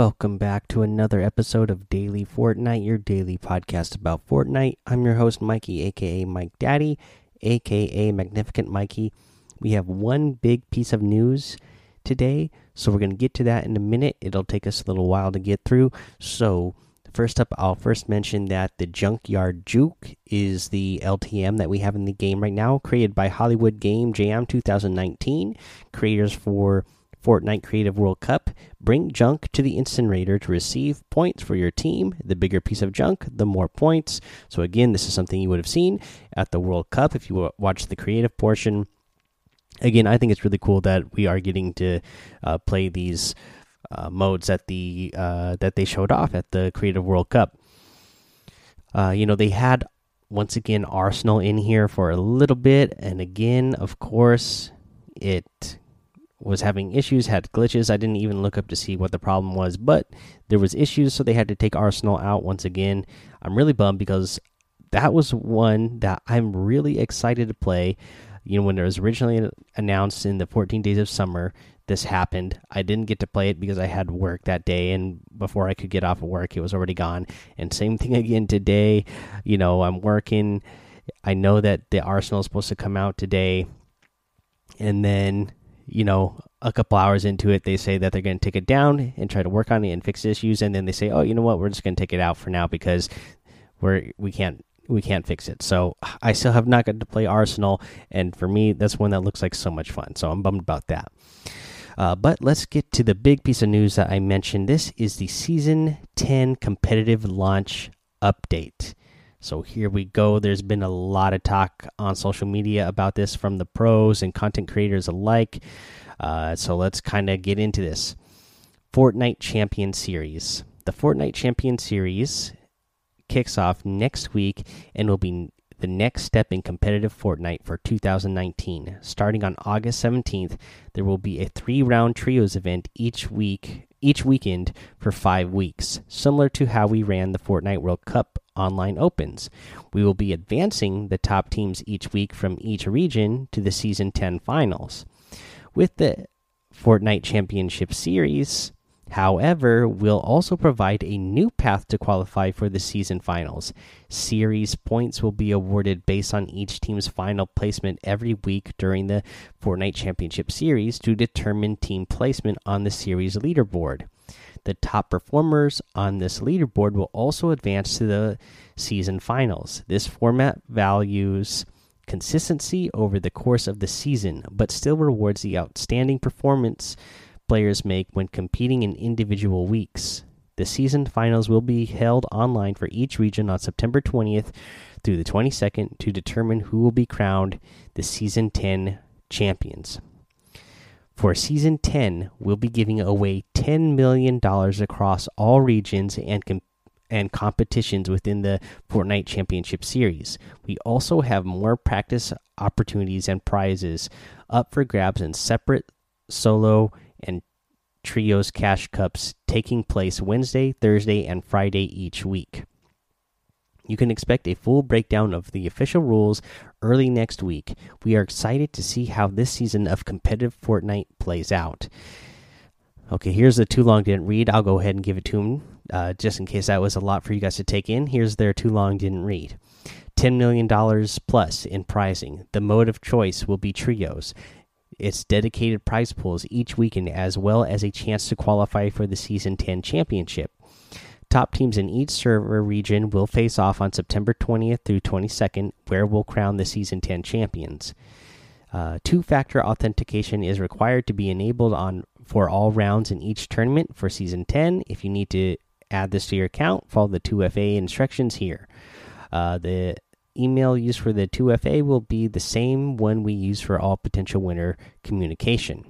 Welcome back to another episode of Daily Fortnite, your daily podcast about Fortnite. I'm your host, Mikey, aka Mike Daddy, aka Magnificent Mikey. We have one big piece of news today, so we're going to get to that in a minute. It'll take us a little while to get through. So, first up, I'll first mention that the Junkyard Juke is the LTM that we have in the game right now, created by Hollywood Game Jam 2019, creators for Fortnite Creative World Cup. Bring junk to the incinerator to receive points for your team. The bigger piece of junk, the more points. So, again, this is something you would have seen at the World Cup if you watched the creative portion. Again, I think it's really cool that we are getting to uh, play these uh, modes that the uh, that they showed off at the Creative World Cup. Uh, you know, they had once again Arsenal in here for a little bit, and again, of course, it was having issues, had glitches. I didn't even look up to see what the problem was, but there was issues, so they had to take Arsenal out once again. I'm really bummed because that was one that I'm really excited to play. You know, when it was originally announced in the 14 Days of Summer, this happened. I didn't get to play it because I had work that day, and before I could get off of work, it was already gone. And same thing again today. You know, I'm working. I know that the Arsenal is supposed to come out today, and then you know, a couple hours into it, they say that they're going to take it down and try to work on it and fix issues, and then they say, "Oh, you know what? We're just going to take it out for now because we're we can't we can't fix it." So I still have not got to play Arsenal, and for me, that's one that looks like so much fun. So I'm bummed about that. Uh, but let's get to the big piece of news that I mentioned. This is the season 10 competitive launch update. So here we go. There's been a lot of talk on social media about this from the pros and content creators alike. Uh, so let's kind of get into this. Fortnite Champion Series. The Fortnite Champion Series kicks off next week and will be the next step in competitive Fortnite for 2019. Starting on August 17th, there will be a three round trios event each week each weekend for five weeks, similar to how we ran the Fortnite World Cup online opens. We will be advancing the top teams each week from each region to the Season 10 finals. With the Fortnite Championship Series, However, we'll also provide a new path to qualify for the season finals. Series points will be awarded based on each team's final placement every week during the Fortnite Championship Series to determine team placement on the series leaderboard. The top performers on this leaderboard will also advance to the season finals. This format values consistency over the course of the season, but still rewards the outstanding performance players make when competing in individual weeks. The season finals will be held online for each region on September 20th through the 22nd to determine who will be crowned the season 10 champions. For season 10, we'll be giving away $10 million across all regions and and competitions within the Fortnite Championship Series. We also have more practice opportunities and prizes up for grabs in separate solo and trios cash cups taking place Wednesday, Thursday, and Friday each week. You can expect a full breakdown of the official rules early next week. We are excited to see how this season of competitive Fortnite plays out. Okay, here's the too long didn't read. I'll go ahead and give it to him uh, just in case that was a lot for you guys to take in. Here's their too long didn't read. $10 million plus in pricing. The mode of choice will be trios its dedicated prize pools each weekend, as well as a chance to qualify for the Season 10 championship. Top teams in each server region will face off on September 20th through 22nd, where we'll crown the Season 10 champions. Uh, Two factor authentication is required to be enabled on for all rounds in each tournament for Season 10. If you need to add this to your account, follow the 2FA instructions here. Uh, the email used for the 2FA will be the same one we use for all potential winner communication.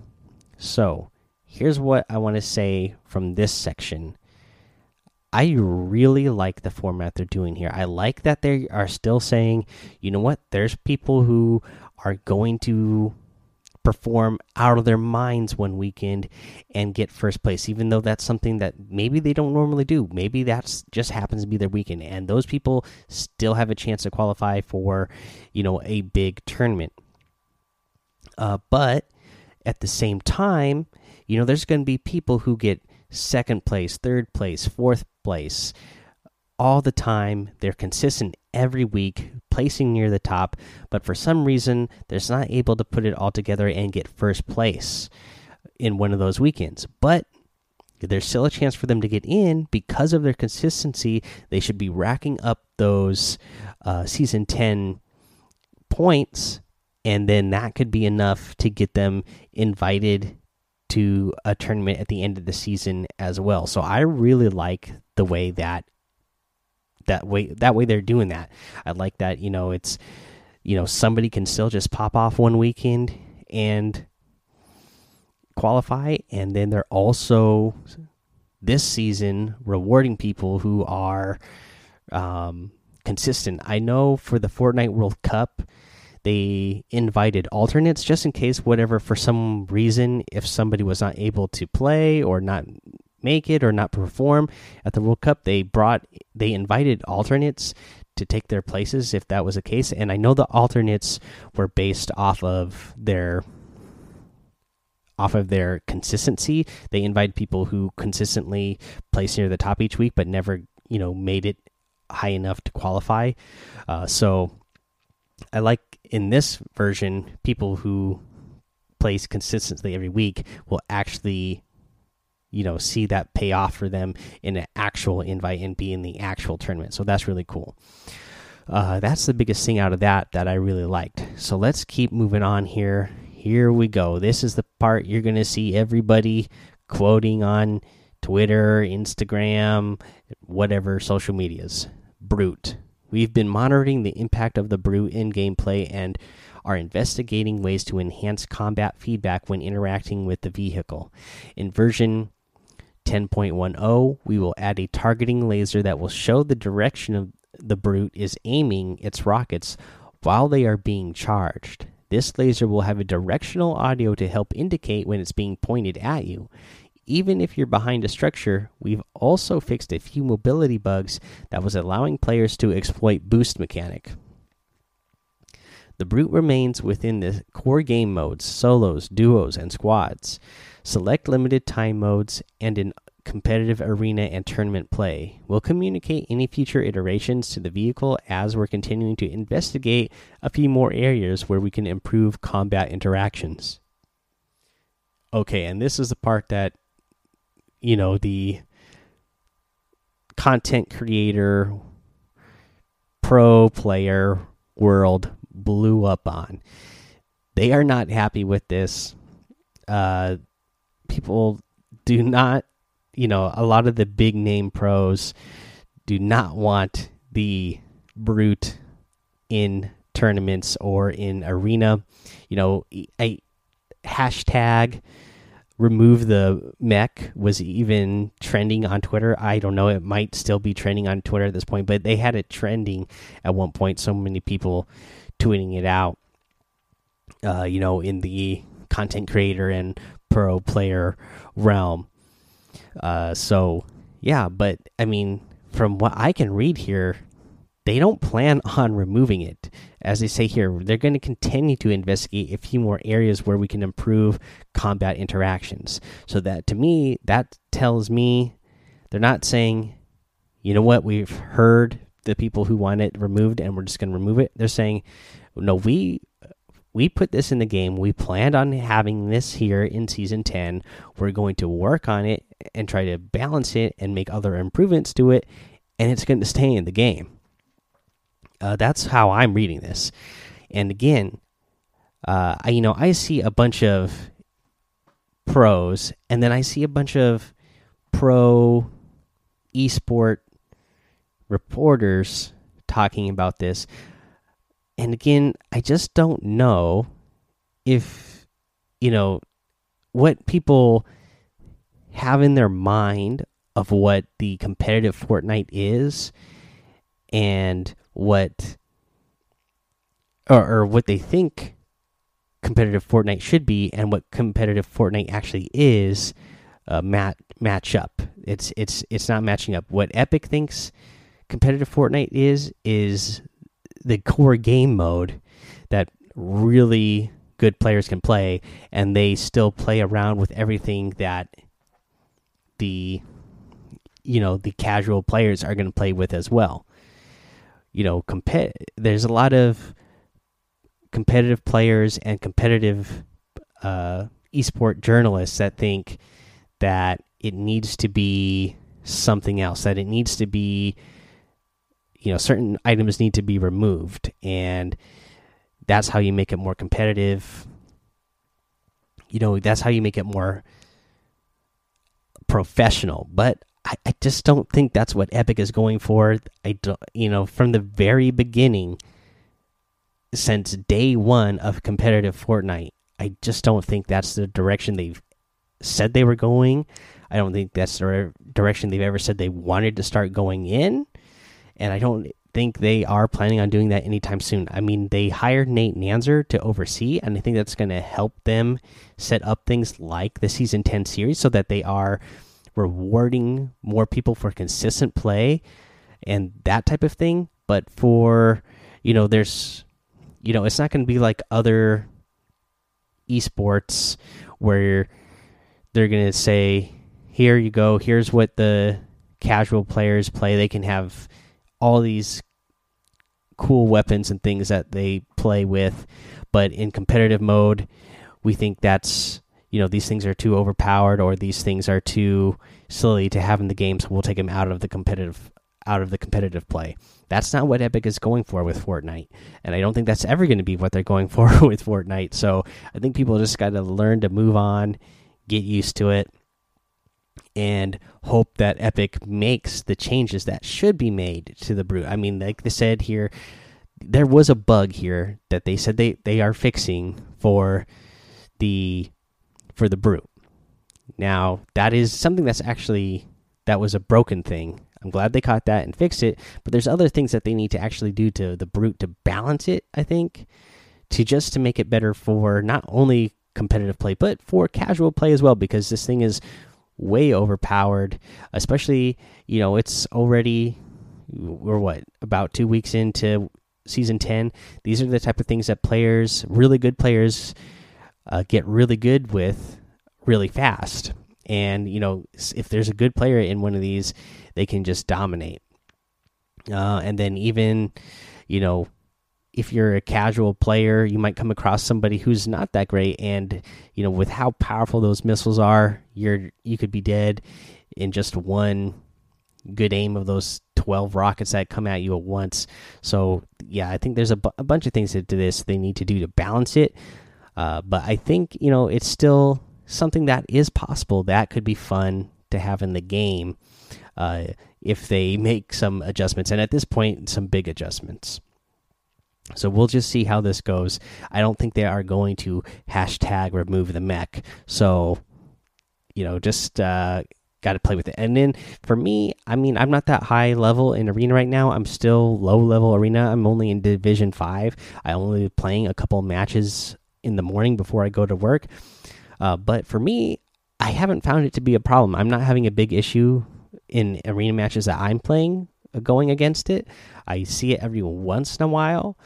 So, here's what I want to say from this section. I really like the format they're doing here. I like that they are still saying, you know what, there's people who are going to perform out of their minds one weekend and get first place even though that's something that maybe they don't normally do. Maybe that's just happens to be their weekend. And those people still have a chance to qualify for you know a big tournament. Uh, but at the same time you know there's going to be people who get second place, third place, fourth place all the time. They're consistent every week, placing near the top, but for some reason, they're not able to put it all together and get first place in one of those weekends. But there's still a chance for them to get in because of their consistency. They should be racking up those uh, season 10 points, and then that could be enough to get them invited to a tournament at the end of the season as well. So I really like the way that that way that way they're doing that. I like that, you know, it's you know, somebody can still just pop off one weekend and qualify and then they're also this season rewarding people who are um, consistent. I know for the Fortnite World Cup, they invited alternates just in case whatever for some reason if somebody was not able to play or not make it or not perform at the World Cup, they brought they invited alternates to take their places if that was the case. And I know the alternates were based off of their off of their consistency. They invite people who consistently place near the top each week, but never you know made it high enough to qualify. Uh, so I like in this version people who place consistently every week will actually you know see that pay off for them in an actual invite and be in the actual tournament. So that's really cool. Uh, that's the biggest thing out of that that i really liked. So let's keep moving on here. Here we go. This is the part you're gonna see everybody quoting on twitter instagram whatever social medias. Brute. We've been monitoring the impact of the brute in gameplay and are investigating ways to enhance combat feedback when interacting with the vehicle. In version 10.10, we will add a targeting laser that will show the direction of the brute is aiming its rockets while they are being charged. This laser will have a directional audio to help indicate when it's being pointed at you. Even if you're behind a structure, we've also fixed a few mobility bugs that was allowing players to exploit boost mechanic. The brute remains within the core game modes, solos, duos, and squads select limited time modes, and in competitive arena and tournament play. We'll communicate any future iterations to the vehicle as we're continuing to investigate a few more areas where we can improve combat interactions. Okay, and this is the part that, you know, the content creator, pro player world blew up on. They are not happy with this. Uh, people do not, you know, a lot of the big name pros do not want the brute in tournaments or in arena. You know, a hashtag remove the mech was even trending on Twitter. I don't know, it might still be trending on Twitter at this point, but they had it trending at one point. So many people tweeting it out. Uh, you know, in the content creator and pro player realm. Uh, so yeah, but I mean, from what I can read here, they don't plan on removing it. As they say here, they're going to continue to investigate a few more areas where we can improve combat interactions. So that to me, that tells me they're not saying, you know what, we've heard the people who want it removed and we're just going to remove it. They're saying, no, we we put this in the game. We planned on having this here in season 10. We're going to work on it and try to balance it and make other improvements to it, and it's going to stay in the game. Uh, that's how I'm reading this. And again, uh, I, you know, I see a bunch of pros, and then I see a bunch of pro esport reporters talking about this and again, I just don't know if you know what people have in their mind of what the competitive Fortnite is and what or, or what they think competitive Fortnite should be and what competitive Fortnite actually is uh, mat match up. It's it's it's not matching up. What Epic thinks competitive Fortnite is is the core game mode that really good players can play, and they still play around with everything that the you know the casual players are going to play with as well. You know, compet there's a lot of competitive players and competitive uh, esport journalists that think that it needs to be something else, that it needs to be, you know, certain items need to be removed, and that's how you make it more competitive. You know, that's how you make it more professional. But I, I just don't think that's what Epic is going for. I don't, you know, from the very beginning, since day one of competitive Fortnite, I just don't think that's the direction they've said they were going. I don't think that's the direction they've ever said they wanted to start going in. And I don't think they are planning on doing that anytime soon. I mean, they hired Nate Nanzer to oversee, and I think that's going to help them set up things like the Season 10 series so that they are rewarding more people for consistent play and that type of thing. But for, you know, there's, you know, it's not going to be like other esports where they're going to say, here you go, here's what the casual players play. They can have all these cool weapons and things that they play with, but in competitive mode, we think that's you know these things are too overpowered or these things are too silly to have in the game, so we'll take them out of the competitive out of the competitive play. That's not what Epic is going for with Fortnite, and I don't think that's ever going to be what they're going for with Fortnite. So I think people just got to learn to move on, get used to it, and hope that Epic makes the changes that should be made to the brute. I mean, like they said here, there was a bug here that they said they they are fixing for the for the brute. Now, that is something that's actually that was a broken thing. I'm glad they caught that and fixed it, but there's other things that they need to actually do to the brute to balance it, I think, to just to make it better for not only competitive play but for casual play as well because this thing is way overpowered, especially, you know, it's already we're what about 2 weeks into season 10. These are the type of things that players, really good players uh, get really good with really fast. And you know, if there's a good player in one of these, they can just dominate. Uh, and then even, you know, if you're a casual player, you might come across somebody who's not that great, and you know, with how powerful those missiles are, you're you could be dead in just one good aim of those 12 rockets that come at you at once. So, yeah, I think there's a, a bunch of things to this they need to do to balance it. Uh, but I think, you know, it's still something that is possible. That could be fun to have in the game uh, if they make some adjustments. And at this point, some big adjustments. So we'll just see how this goes. I don't think they are going to hashtag remove the mech. So, you know, just uh, got to play with it. And then for me, I mean, I'm not that high level in arena right now. I'm still low level arena. I'm only in Division Five. I only playing a couple matches in the morning before I go to work. Uh, but for me, I haven't found it to be a problem. I'm not having a big issue in arena matches that I'm playing going against it. I see it every once in a while,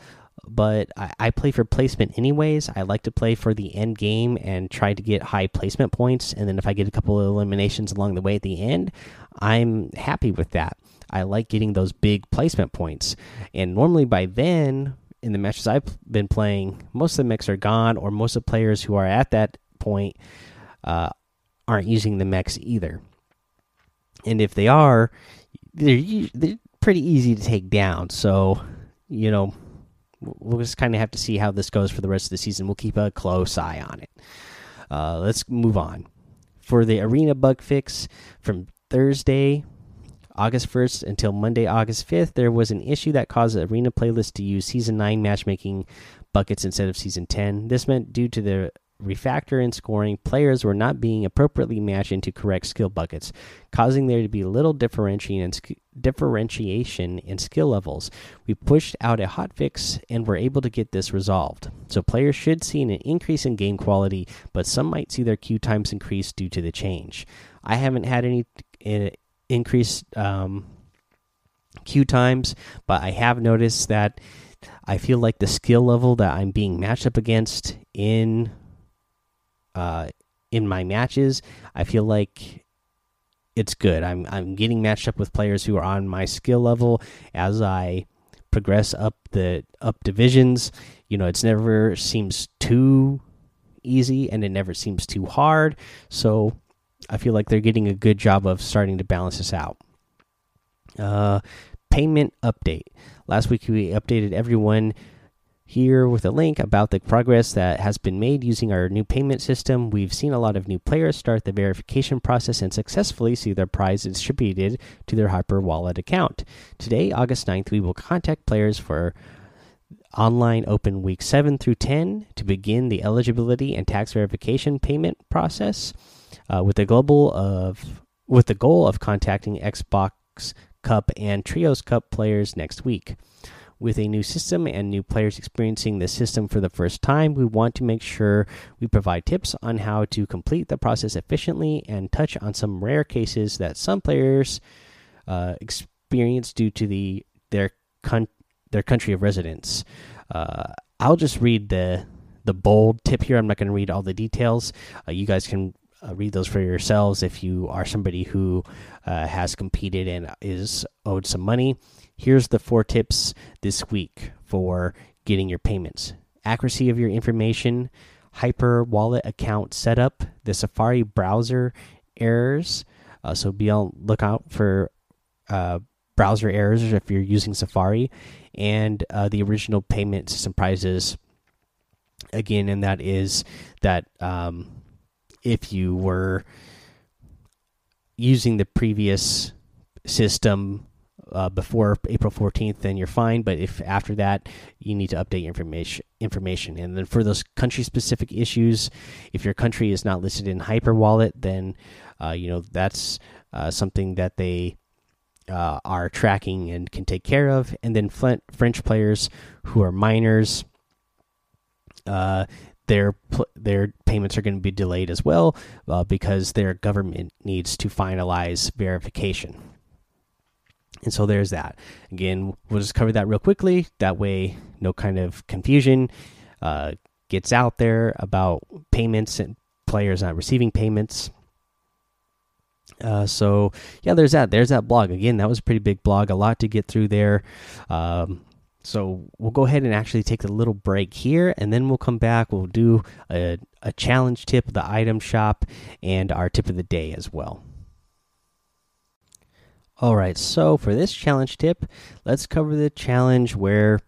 but I, I, play for placement anyways. I like to play for the end game and try to get high placement points. And then if I get a couple of eliminations along the way at the end, I'm happy with that. I like getting those big placement points. And normally by then, in the matches I've been playing, most of the mechs are gone, or most of the players who are at that point uh, aren't using the mechs either. And if they are, they're they're pretty easy to take down. So, you know, we'll just kind of have to see how this goes for the rest of the season. We'll keep a close eye on it. Uh, let's move on. For the arena bug fix from Thursday, August 1st until Monday, August 5th, there was an issue that caused the arena playlist to use Season 9 matchmaking buckets instead of Season 10. This meant due to the refactor in scoring, players were not being appropriately matched into correct skill buckets, causing there to be little differentiation in skill levels. We pushed out a hotfix and were able to get this resolved. So players should see an increase in game quality, but some might see their queue times increase due to the change. I haven't had any increased um, queue times, but I have noticed that I feel like the skill level that I'm being matched up against in uh, in my matches. I feel like it's good. I'm I'm getting matched up with players who are on my skill level as I progress up the up divisions. You know, it's never seems too easy and it never seems too hard. So I feel like they're getting a good job of starting to balance this out. Uh, payment update. Last week we updated everyone here with a link about the progress that has been made using our new payment system. We've seen a lot of new players start the verification process and successfully see their prize distributed to their Hyperwallet account. Today, August 9th, we will contact players for online open week 7 through 10 to begin the eligibility and tax verification payment process uh, with the global of with the goal of contacting Xbox Cup and Trios Cup players next week. With a new system and new players experiencing the system for the first time, we want to make sure we provide tips on how to complete the process efficiently and touch on some rare cases that some players uh, experience due to the their their country of residence. Uh, I'll just read the the bold tip here. I'm not going to read all the details. Uh, you guys can uh, read those for yourselves if you are somebody who uh, has competed and is owed some money. Here's the four tips this week for getting your payments accuracy of your information, Hyperwallet account setup, the Safari browser errors. Uh, so be on lookout for uh, browser errors if you're using Safari, and uh, the original payment system prizes. Again, and that is that um, if you were using the previous system uh, before April 14th, then you're fine. But if after that, you need to update your information. Information, and then for those country-specific issues, if your country is not listed in Hyperwallet, then uh, you know that's uh, something that they uh, are tracking and can take care of. And then French players who are minors, uh, their their payments are going to be delayed as well uh, because their government needs to finalize verification. And so there's that. Again, we'll just cover that real quickly. That way, no kind of confusion uh, gets out there about payments and players not receiving payments. Uh, so yeah, there's that. There's that blog again. That was a pretty big blog. A lot to get through there. Um, so we'll go ahead and actually take a little break here, and then we'll come back. We'll do a, a challenge tip, the item shop, and our tip of the day as well. All right, so for this challenge tip, let's cover the challenge where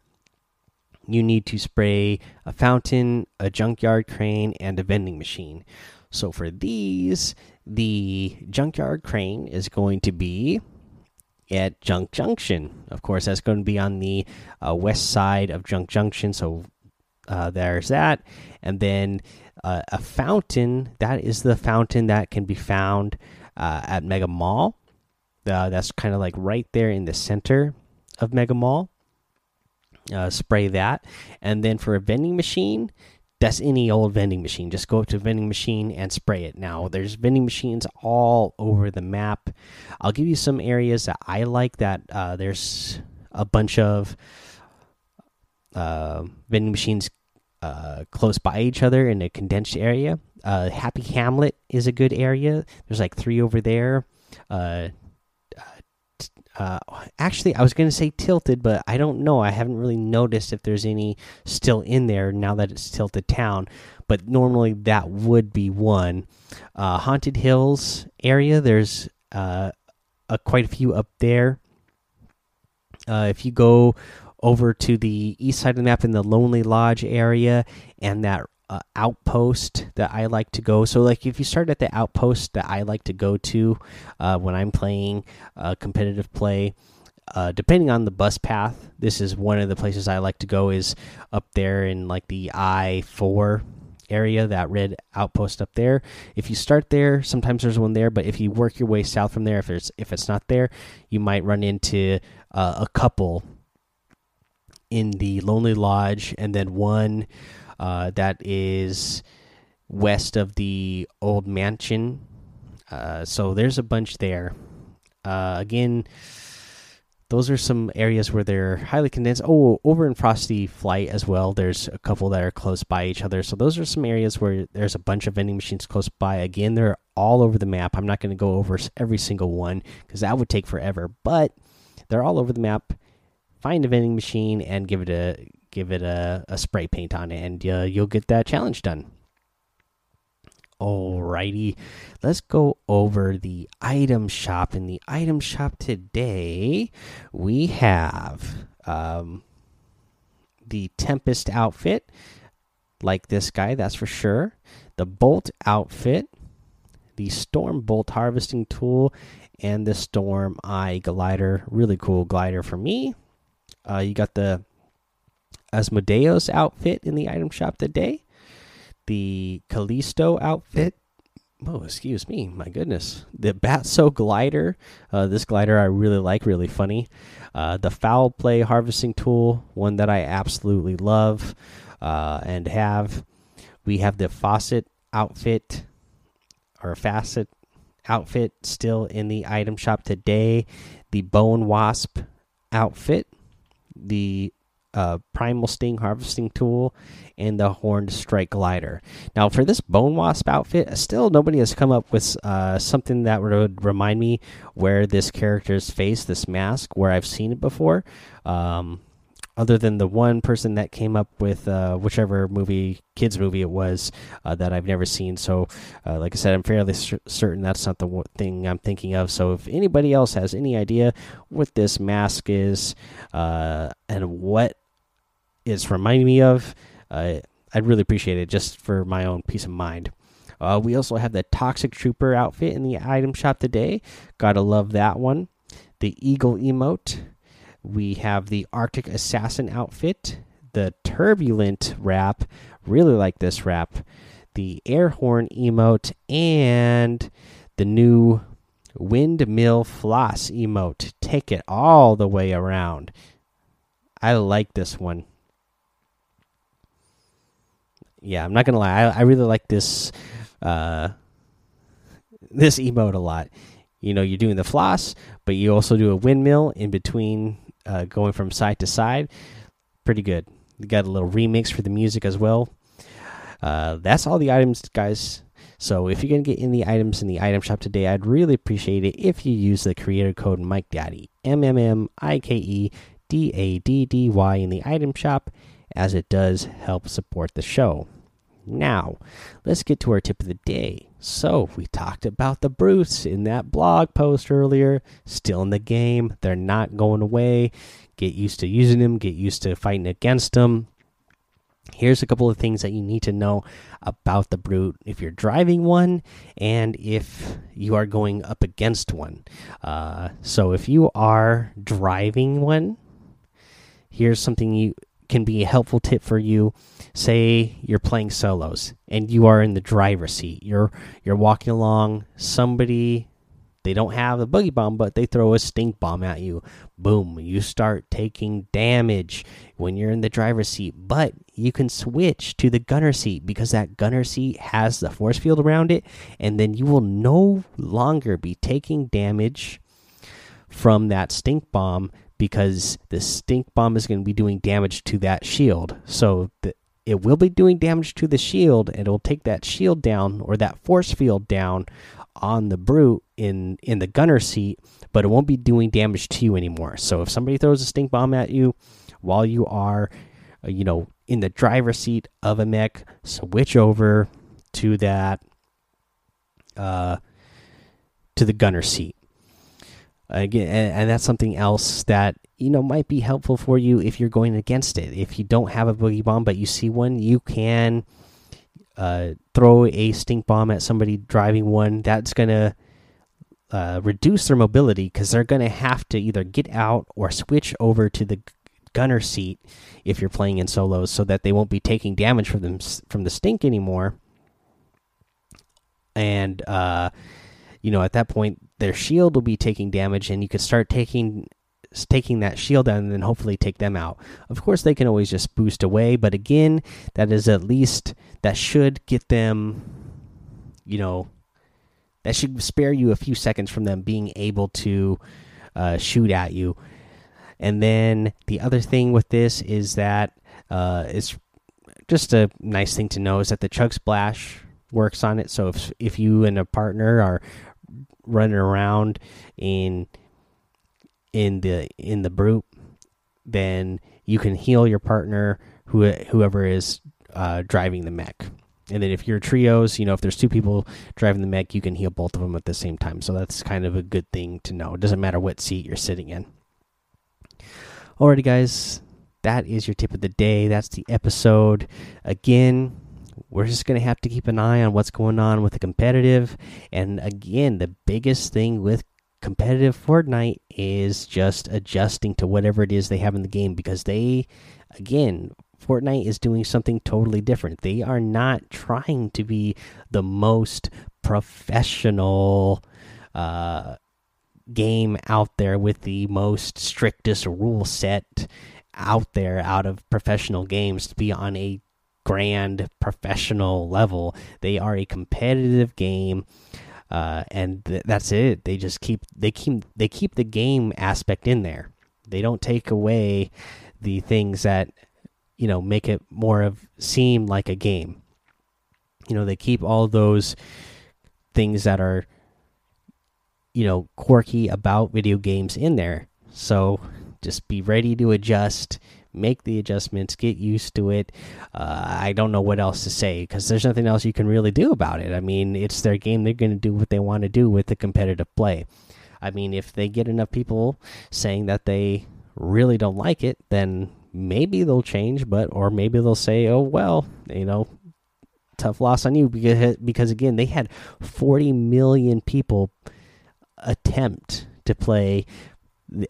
you need to spray a fountain, a junkyard crane, and a vending machine. So for these, the junkyard crane is going to be at Junk Junction. Of course, that's going to be on the uh, west side of Junk Junction. So uh, there's that. And then uh, a fountain that is the fountain that can be found uh, at Mega Mall. Uh, that's kind of like right there in the center of Mega Mall. Uh, spray that. And then for a vending machine, that's any old vending machine. Just go up to a vending machine and spray it. Now, there's vending machines all over the map. I'll give you some areas that I like that uh, there's a bunch of uh, vending machines uh, close by each other in a condensed area. Uh, Happy Hamlet is a good area. There's like three over there. Uh, actually, I was going to say tilted, but I don't know. I haven't really noticed if there's any still in there now that it's tilted town. But normally that would be one. Uh, Haunted Hills area, there's uh, a, quite a few up there. Uh, if you go over to the east side of the map in the Lonely Lodge area and that uh, outpost that I like to go. So, like, if you start at the outpost that I like to go to uh, when I'm playing uh, competitive play, uh, depending on the bus path, this is one of the places I like to go. Is up there in like the I four area, that red outpost up there. If you start there, sometimes there's one there, but if you work your way south from there, if there's if it's not there, you might run into uh, a couple in the Lonely Lodge, and then one uh, that is west of the old mansion. Uh, so there's a bunch there. Uh, again, those are some areas where they're highly condensed. Oh, over in Frosty Flight as well, there's a couple that are close by each other. So those are some areas where there's a bunch of vending machines close by. Again, they're all over the map. I'm not going to go over every single one because that would take forever. But they're all over the map. Find a vending machine and give it a give it a, a spray paint on it, and uh, you'll get that challenge done. Alrighty, let's go over the item shop. In the item shop today, we have um, the Tempest outfit, like this guy, that's for sure. The Bolt outfit, the Storm Bolt harvesting tool, and the Storm Eye glider. Really cool glider for me. Uh, you got the Asmodeus outfit in the item shop today the Callisto outfit. Oh, excuse me. My goodness. The Batso glider. Uh, this glider I really like, really funny. Uh, the foul play harvesting tool, one that I absolutely love uh, and have. We have the faucet outfit or facet outfit still in the item shop today. The bone wasp outfit. The uh, primal sting harvesting tool and the horned strike glider. Now, for this bone wasp outfit, still nobody has come up with uh, something that would remind me where this character's face, this mask, where I've seen it before. Um, other than the one person that came up with uh, whichever movie, kids movie it was, uh, that I've never seen. So, uh, like I said, I'm fairly certain that's not the thing I'm thinking of. So, if anybody else has any idea what this mask is uh, and what it's reminding me of, uh, I'd really appreciate it just for my own peace of mind. Uh, we also have the Toxic Trooper outfit in the item shop today. Gotta love that one. The Eagle emote. We have the Arctic Assassin outfit. The Turbulent wrap. Really like this wrap. The Air Horn emote. And the new Windmill Floss emote. Take it all the way around. I like this one yeah, I'm not gonna lie. I, I really like this uh, this emote a lot. You know, you're doing the floss, but you also do a windmill in between, uh, going from side to side. Pretty good. You got a little remix for the music as well. Uh, that's all the items, guys. So if you're gonna get any items in the item shop today, I'd really appreciate it if you use the creator code Mike Daddy M M M I K E D A D D Y in the item shop, as it does help support the show. Now, let's get to our tip of the day. So, we talked about the brutes in that blog post earlier. Still in the game. They're not going away. Get used to using them, get used to fighting against them. Here's a couple of things that you need to know about the brute if you're driving one and if you are going up against one. Uh, so, if you are driving one, here's something you can be a helpful tip for you. Say you're playing solos and you are in the driver's seat. You're you're walking along somebody they don't have a boogie bomb but they throw a stink bomb at you. Boom you start taking damage when you're in the driver's seat. But you can switch to the gunner seat because that gunner seat has the force field around it and then you will no longer be taking damage from that stink bomb because the stink bomb is going to be doing damage to that shield. So the, it will be doing damage to the shield, and it'll take that shield down or that force field down on the brute in in the gunner seat, but it won't be doing damage to you anymore. So if somebody throws a stink bomb at you while you are, uh, you know, in the driver's seat of a mech, switch over to that, uh, to the gunner seat again and, that's something else that you know might be helpful for you if you're going against it. If you don't have a boogie bomb but you see one you can uh, throw a stink bomb at somebody driving one. That's gonna uh, reduce their mobility because they're gonna have to either get out or switch over to the gunner seat if you're playing in solos so that they won't be taking damage from them from the stink anymore. And uh you know, at that point, their shield will be taking damage, and you could start taking taking that shield down and then hopefully take them out. Of course, they can always just boost away, but again, that is at least that should get them, you know, that should spare you a few seconds from them being able to uh, shoot at you. And then the other thing with this is that uh, it's just a nice thing to know is that the chug splash works on it. So if if you and a partner are running around in in the in the brute, then you can heal your partner who whoever is uh, driving the mech. And then if you're trios, you know, if there's two people driving the mech, you can heal both of them at the same time. So that's kind of a good thing to know. It doesn't matter what seat you're sitting in. Alrighty, guys, that is your tip of the day. That's the episode. Again, we're just going to have to keep an eye on what's going on with the competitive. And again, the biggest thing with competitive Fortnite is just adjusting to whatever it is they have in the game because they, again, Fortnite is doing something totally different. They are not trying to be the most professional uh, game out there with the most strictest rule set out there out of professional games to be on a grand professional level. They are a competitive game. Uh, and th that's it. They just keep they keep they keep the game aspect in there. They don't take away the things that you know make it more of seem like a game. You know they keep all those things that are you know quirky about video games in there. So just be ready to adjust make the adjustments, get used to it. Uh, I don't know what else to say because there's nothing else you can really do about it. I mean, it's their game; they're going to do what they want to do with the competitive play. I mean, if they get enough people saying that they really don't like it, then maybe they'll change. But or maybe they'll say, "Oh well, you know." Tough loss on you because because again they had 40 million people attempt to play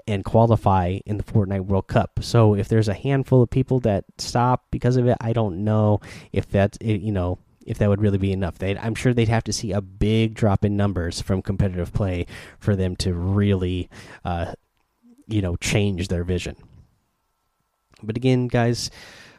and qualify in the Fortnite World Cup. So if there's a handful of people that stop because of it, I don't know if that's you know if that would really be enough. They I'm sure they'd have to see a big drop in numbers from competitive play for them to really uh, you know change their vision. But again, guys,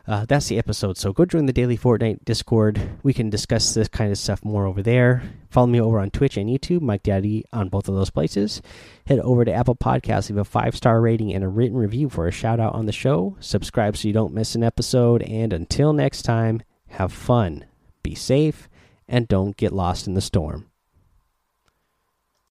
uh, that's the episode. So go join the daily Fortnite Discord. We can discuss this kind of stuff more over there. Follow me over on Twitch and YouTube, Mike Daddy on both of those places. Head over to Apple Podcasts, leave a five star rating and a written review for a shout out on the show. Subscribe so you don't miss an episode. And until next time, have fun, be safe, and don't get lost in the storm.